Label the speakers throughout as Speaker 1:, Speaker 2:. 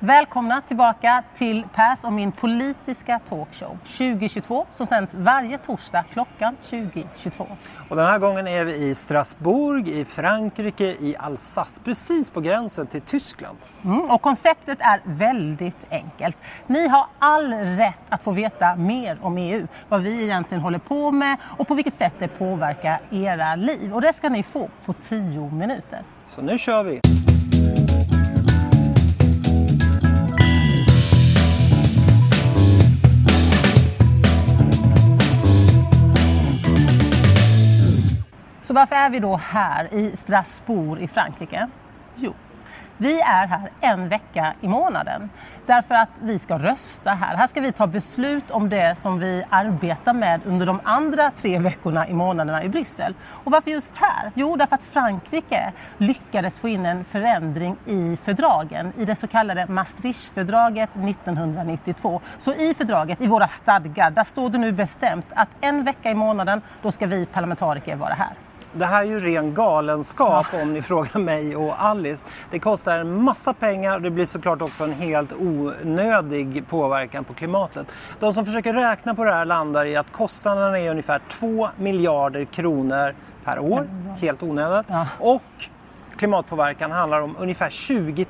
Speaker 1: Välkomna tillbaka till Pers och min politiska talkshow 2022 som sänds varje torsdag klockan 20.22.
Speaker 2: Och den här gången är vi i Strasbourg i Frankrike i Alsace, precis på gränsen till Tyskland.
Speaker 1: Mm, och konceptet är väldigt enkelt. Ni har all rätt att få veta mer om EU, vad vi egentligen håller på med och på vilket sätt det påverkar era liv. Och det ska ni få på 10 minuter.
Speaker 2: Så nu kör vi!
Speaker 1: Varför är vi då här i Strasbourg i Frankrike? Jo, vi är här en vecka i månaden därför att vi ska rösta här. Här ska vi ta beslut om det som vi arbetar med under de andra tre veckorna i månaderna i Bryssel. Och varför just här? Jo, därför att Frankrike lyckades få in en förändring i fördragen, i det så kallade Maastrichtfördraget 1992. Så i fördraget, i våra stadgar, där står det nu bestämt att en vecka i månaden, då ska vi parlamentariker vara här.
Speaker 2: Det här är ju ren galenskap ja. om ni frågar mig och Alice. Det kostar en massa pengar och det blir såklart också en helt onödig påverkan på klimatet. De som försöker räkna på det här landar i att kostnaderna är ungefär 2 miljarder kronor per år, helt onödigt. Ja. Och klimatpåverkan handlar om ungefär 20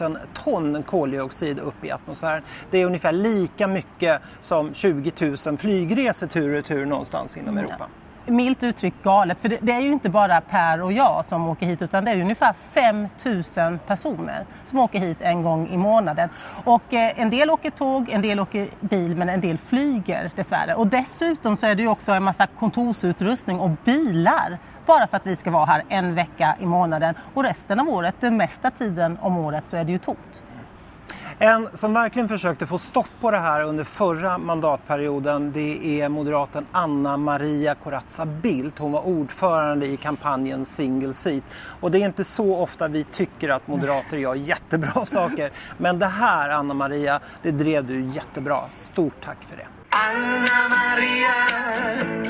Speaker 2: 000 ton koldioxid upp i atmosfären. Det är ungefär lika mycket som 20 000 flygresor tur och retur någonstans inom Europa
Speaker 1: milt uttryckt galet. För det, det, är ju inte bara Per och jag som åker hit utan det är ungefär 5 000 personer som åker hit en gång i månaden. Och eh, en del åker tåg, en del åker bil men en del flyger dessvärre. Och dessutom så är det ju också en massa kontorsutrustning och bilar bara för att vi ska vara här en vecka i månaden och resten av året, den mesta tiden om året så är det ju tomt.
Speaker 2: En som verkligen försökte få stopp på det här under förra mandatperioden det är moderaten Anna Maria Corazza Bildt. Hon var ordförande i kampanjen Single Seat. Och det är inte så ofta vi tycker att moderater gör jättebra saker. Men det här Anna Maria, det drev du jättebra. Stort tack för det. Anna Maria,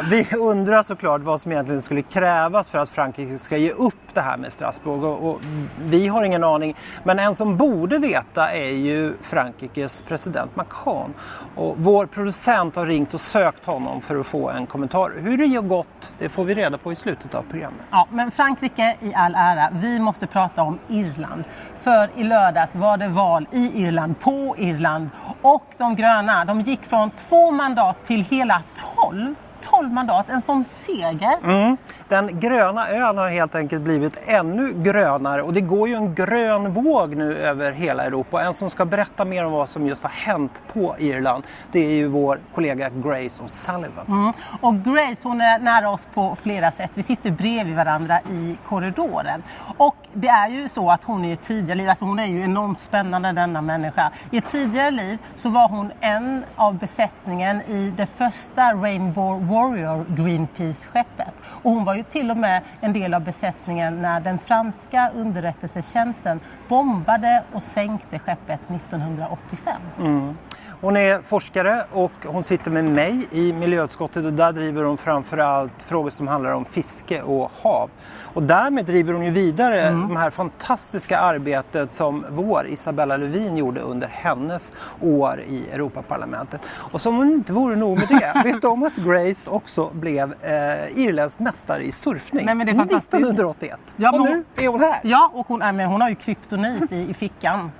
Speaker 2: ja, vi undrar såklart vad som egentligen skulle krävas för att Frankrike ska ge upp det här med Strasbourg. Och, och, vi har ingen aning. Men en som borde veta är ju Frankrikes president Macron. Och vår producent har ringt och sökt honom för att få en kommentar. Hur det har gått det får vi reda på i slutet av programmet.
Speaker 1: Ja, men Frankrike i all ära. Vi måste prata om Irland. För i lördags var det val i Irland, på Irland. Och de gröna, de gick från två mandat till hela tolv. 12 mandat, en sån seger.
Speaker 2: Mm. Den gröna ön har helt enkelt blivit ännu grönare och det går ju en grön våg nu över hela Europa. En som ska berätta mer om vad som just har hänt på Irland det är ju vår kollega Grace O'Sullivan.
Speaker 1: Mm. Och Grace hon är nära oss på flera sätt. Vi sitter bredvid varandra i korridoren. Och det är ju så att hon i ett tidigare liv, alltså hon är ju enormt spännande denna människa. I ett tidigare liv så var hon en av besättningen i det första Rainbow Warrior Greenpeace-skeppet. Och hon var ju till och med en del av besättningen när den franska underrättelsetjänsten bombade och sänkte skeppet 1985. Mm.
Speaker 2: Hon är forskare och hon sitter med mig i miljöutskottet och där driver hon framförallt frågor som handlar om fiske och hav. Och därmed driver hon ju vidare mm. det här fantastiska arbetet som vår Isabella Lövin gjorde under hennes år i Europaparlamentet. Och som om det inte vore nog med det, vet du om att Grace också blev eh, irländsk mästare i surfning Nej, men det är 1981? Ja, och nu är hon här!
Speaker 1: Ja, och hon, men hon har ju kryptonit i, i fickan.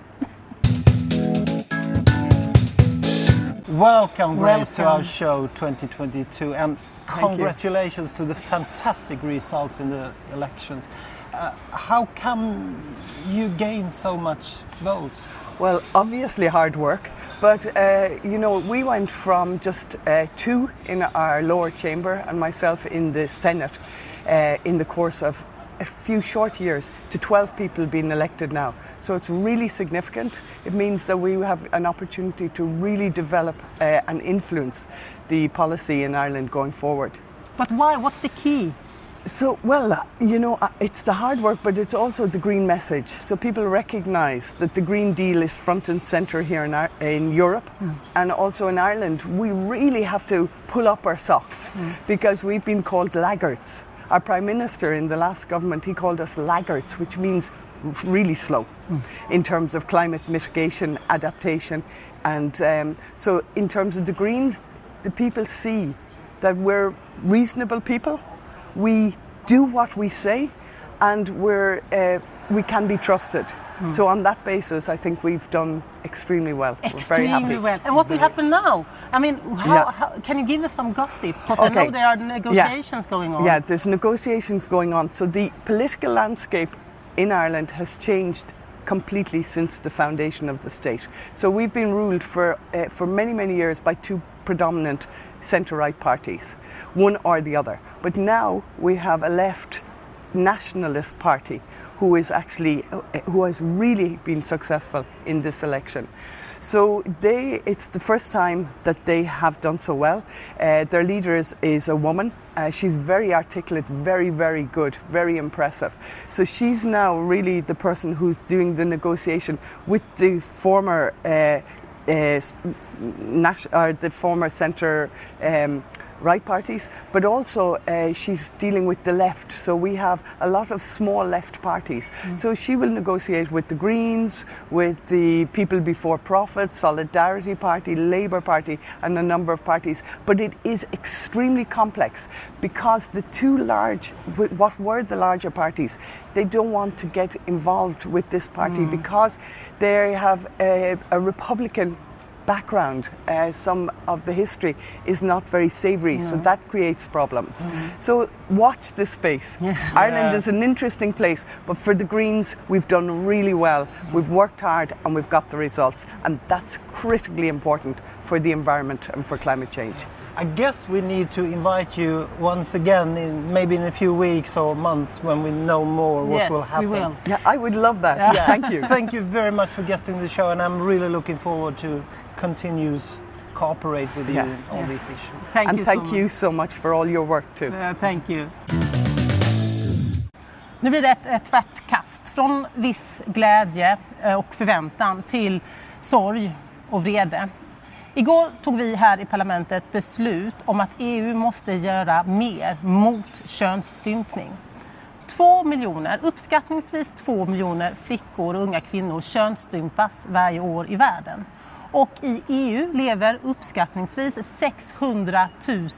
Speaker 2: Welcome, Grace, Welcome. to our show 2022, and congratulations to the fantastic results in the elections. Uh, how come you gain so much votes?
Speaker 3: Well, obviously hard work, but uh, you know, we went from just uh, two in our lower chamber and myself in the Senate uh, in the course of a few short years to 12 people being elected now. So it's really significant. It means that we have an opportunity to really develop uh, and influence the policy in Ireland going forward.
Speaker 1: But why? What's the key?
Speaker 3: So, well, uh, you know, uh, it's the hard work, but it's also the green message. So people recognise that the Green Deal is front and centre here in, Ar- in Europe and also in Ireland. We really have to pull up our socks because we've been called laggards. Our Prime Minister in the last government, he called us laggards, which means really slow in terms of climate mitigation, adaptation. And um, so, in terms of the Greens, the people see that we're reasonable people. We do what we say, and we're, uh, we can be trusted. So, on that basis, I think we've done extremely well. we're very happy.
Speaker 1: Extremely well. And what will happen now? I mean, how,
Speaker 3: Yeah.
Speaker 1: how, can you give us some gossip? Because I know there are negotiations going on.
Speaker 3: Yeah, there's negotiations going on. So the political landscape in Ireland has changed completely since the foundation of the state. So we've been ruled for uh, for many many years by two predominant centre-right parties, one or the other. But now we have a left nationalist party who is actually who has really been successful in this election. So they, it's the first time that they have done so well. Uh, their leader is, is a woman. Uh, she's very articulate, very, very good, very impressive. So she's now really the person who's doing the negotiation with the former, uh, uh, the former centre um, right parties, but also uh, she's dealing with the left. So we have a lot of small left parties. So she will negotiate with the Greens, with the People Before Profit, Solidarity Party, Labour Party, and a number of parties. But it is extremely complex because the two large, what were the larger parties, they don't want to get involved with this party because they have a, a Republican background, uh, some of the history is not very savoury, so that creates problems. So watch this space.
Speaker 1: Yes.
Speaker 3: Ireland
Speaker 2: Yeah.
Speaker 3: is an interesting place, but for the Greens, we've done really well. We've worked hard and we've got the results, and that's critically important for the environment and for climate change.
Speaker 2: I guess we need to invite you once again, in, maybe in a few weeks or months when we know more what
Speaker 1: yes,
Speaker 2: will happen.
Speaker 1: we will.
Speaker 3: Yeah, I would love that.
Speaker 1: Yeah.
Speaker 3: Thank you.
Speaker 2: Thank you very much for guesting the show, and I'm really looking forward to continues cooperate with you
Speaker 3: Yeah.
Speaker 2: in all
Speaker 1: Yeah.
Speaker 2: these issues.
Speaker 1: Thank
Speaker 3: and
Speaker 1: you
Speaker 3: thank
Speaker 1: so
Speaker 3: you
Speaker 1: much.
Speaker 3: so much for all your work too.
Speaker 1: Uh, thank you. Nu blir det ett, ett tvärt kast från viss glädje eh, och förväntan till sorg och vrede. Igår tog vi här i parlamentet beslut om att EU måste göra mer mot könsstympning. Två miljoner, uppskattningsvis två miljoner flickor och unga kvinnor könsstympas varje år i världen. Och i EU lever uppskattningsvis 600 000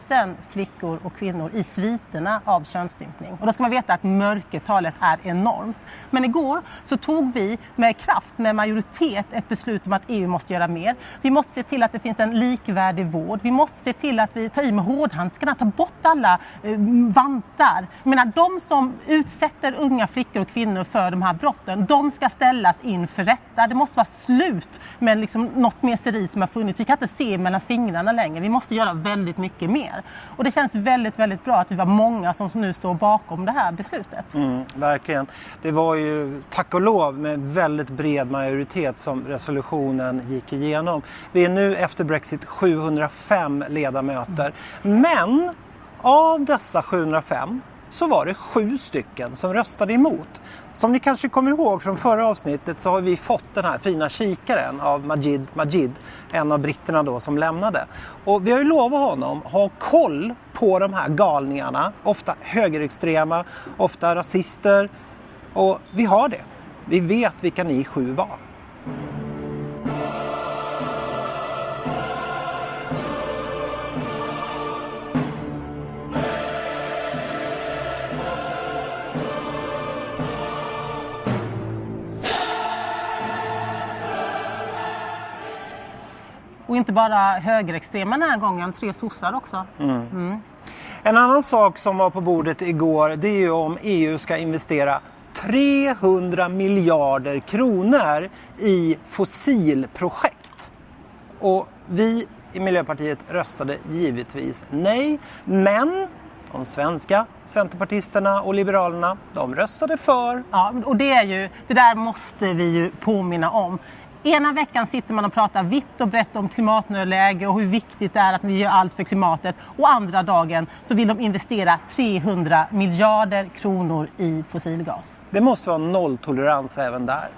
Speaker 1: flickor och kvinnor i sviterna av könsstympning. Och då ska man veta att mörkertalet är enormt. Men igår så tog vi med kraft, med majoritet, ett beslut om att EU måste göra mer. Vi måste se till att det finns en likvärdig vård. Vi måste se till att vi tar i med hårdhandskarna, tar bort alla eh, vantar. Jag menar, de som utsätter unga flickor och kvinnor för de här brotten, de ska ställas inför rätta. Det måste vara slut med liksom något meseri som har funnits. Vi kan inte se mellan fingrarna längre. Vi måste göra väldigt mycket mer. Och det känns väldigt, väldigt bra att vi var många som nu står bakom det här beslutet.
Speaker 2: Mm, verkligen. Det var ju tack och lov med väldigt bred majoritet som resolutionen gick igenom. Vi är nu efter Brexit 705 ledamöter. Men av dessa 705 så var det sju stycken som röstade emot. Som ni kanske kommer ihåg från förra avsnittet så har vi fått den här fina kikaren av Majid Majid, en av britterna då som lämnade. Och vi har ju lovat honom ha koll på de här galningarna, ofta högerextrema, ofta rasister. Och vi har det. Vi vet vilka ni sju var.
Speaker 1: Och inte bara högerextrema den här gången, tre sossar också.
Speaker 2: En annan sak som var på bordet igår det är ju om EU ska investera 300 miljarder kronor i fossilprojekt. Och vi i Miljöpartiet röstade givetvis nej. Men de svenska centerpartisterna och liberalerna de röstade för.
Speaker 1: Ja, och det, är ju, det där måste vi ju påminna om. Ena veckan sitter man och pratar vitt och brett om klimatnödläge och hur viktigt det är att vi gör allt för klimatet. Och andra dagen så vill de investera 300 miljarder kronor i fossilgas.
Speaker 2: Det måste vara nolltolerans även där.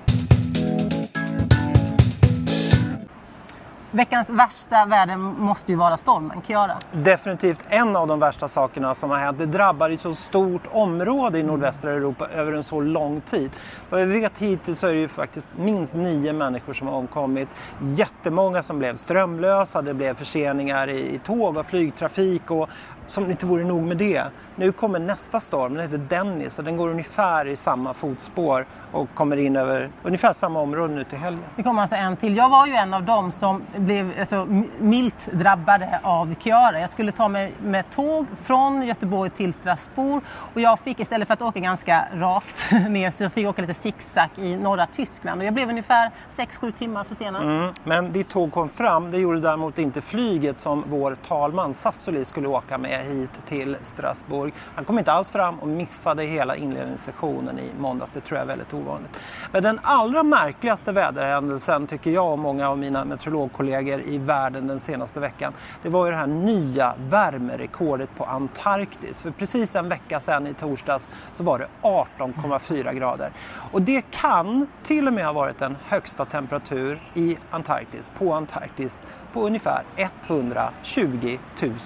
Speaker 1: Veckans värsta väder måste ju vara stormen Kiara.
Speaker 2: Definitivt en av de värsta sakerna som har hänt. Det drabbar ett så stort område i nordvästra Europa över en så lång tid. Vad vi vet hittills så är det ju faktiskt minst nio människor som har omkommit. Jättemånga som blev strömlösa, det blev förseningar i tåg och flygtrafik och som inte vore nog med det. Nu kommer nästa storm, den heter Dennis och den går ungefär i samma fotspår och kommer in över ungefär samma område nu till helgen.
Speaker 1: Det kommer alltså en till. Jag var ju en av dem som blev alltså, milt drabbade av Kiara. Jag skulle ta mig med tåg från Göteborg till Strasbourg och jag fick istället för att åka ganska rakt ner så jag fick åka lite zigzag i norra Tyskland och jag blev ungefär 6-7 timmar försenad.
Speaker 2: Mm, men ditt tåg kom fram, det gjorde däremot inte flyget som vår talman Sassoli skulle åka med hit till Strasbourg. Han kom inte alls fram och missade hela inledningssessionen i måndags. Det tror jag är väldigt ovanligt. Men den allra märkligaste väderhändelsen tycker jag och många av mina meteorologkollegor i världen den senaste veckan. Det var ju det här nya värmerekordet på Antarktis. För precis en vecka sedan i torsdags så var det 18,4 grader. Och det kan till och med ha varit den högsta temperatur i Antarktis, på Antarktis på ungefär 120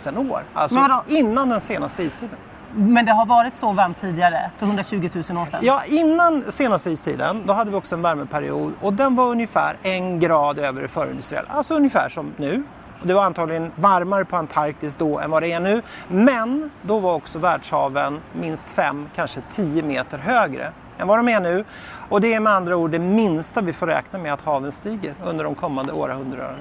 Speaker 2: 000 år. Alltså innan den senaste istiden.
Speaker 1: Men det har varit så varmt tidigare, för 120 000 år sedan?
Speaker 2: Ja, innan senaste istiden då hade vi också en värmeperiod och den var ungefär en grad över det förindustriella. Alltså ungefär som nu. Det var antagligen varmare på Antarktis då än vad det är nu. Men då var också världshaven minst 5, kanske 10 meter högre än vad de är nu. Och det är med andra ord det minsta vi får räkna med att haven stiger under de kommande århundradena.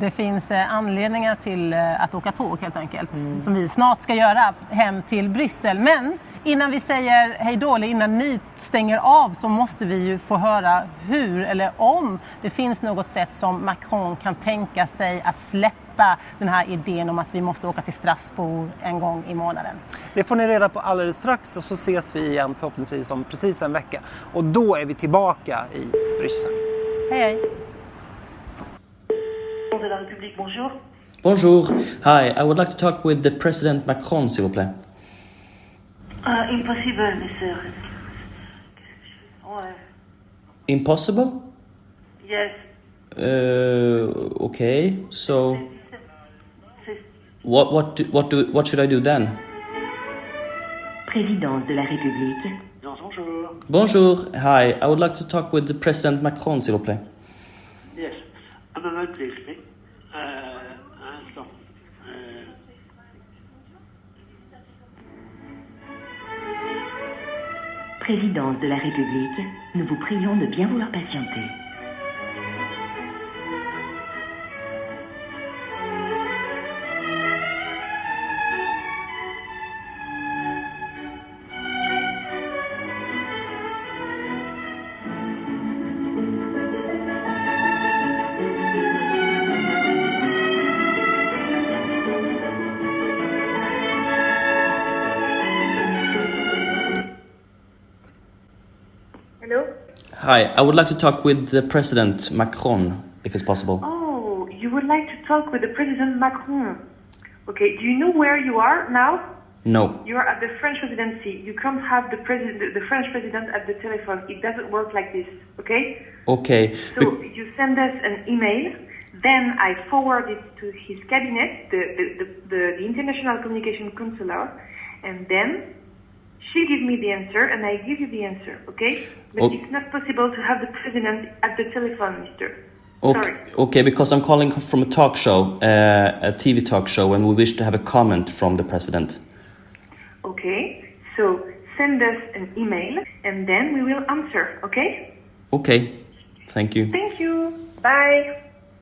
Speaker 1: Det finns eh, anledningar till eh, att åka tåg helt enkelt. Mm. Som vi snart ska göra hem till Bryssel. Men innan vi säger hej då, eller innan ni stänger av så måste vi ju få höra hur eller om det finns något sätt som Macron kan tänka sig att släppa den här idén om att vi måste åka till Strasbourg en gång i månaden.
Speaker 2: Det får ni reda på alldeles strax och så ses vi igen förhoppningsvis om precis en vecka. Och då är vi tillbaka i Bryssel.
Speaker 1: Hej hej!
Speaker 4: De la République, bonjour.
Speaker 5: Bonjour. Hi, I would like to talk with the President Macron, s'il vous plaît.
Speaker 4: Uh, impossible, monsieur. Ouais.
Speaker 5: Impossible?
Speaker 4: Yes.
Speaker 5: Uh, okay, so what what do, what do what should I do then?
Speaker 6: Présidence de la République.
Speaker 4: Bonjour.
Speaker 5: Bonjour. Hi, I would like to talk with the President Macron, s'il vous plaît.
Speaker 4: Yes. A moment, please.
Speaker 6: Présidence de la République, nous vous prions de bien vouloir patienter.
Speaker 5: Hi, I would like to talk with the President Macron, if it's possible.
Speaker 4: Oh, you would like to talk with the President Macron. Okay, do you know where you are now?
Speaker 5: No.
Speaker 4: You are at the French presidency. You can't have the president, the French president at the telephone. It doesn't work like this. Okay?
Speaker 5: Okay.
Speaker 4: So you send us an email. Then I forward it to his cabinet, the, the, the, the, the International Communication Counselor, and then she give me the answer and I give you the answer, okay? But
Speaker 5: Oh.
Speaker 4: it's not possible to have the president at the telephone, mister.
Speaker 5: Okay,
Speaker 4: Sorry.
Speaker 5: okay, because I'm calling from a talk show, uh, a TV talk show, and we wish to have a comment from the President.
Speaker 4: Okay, so send us an email and then we will answer, okay?
Speaker 5: Okay, thank you.
Speaker 4: Thank you. Bye.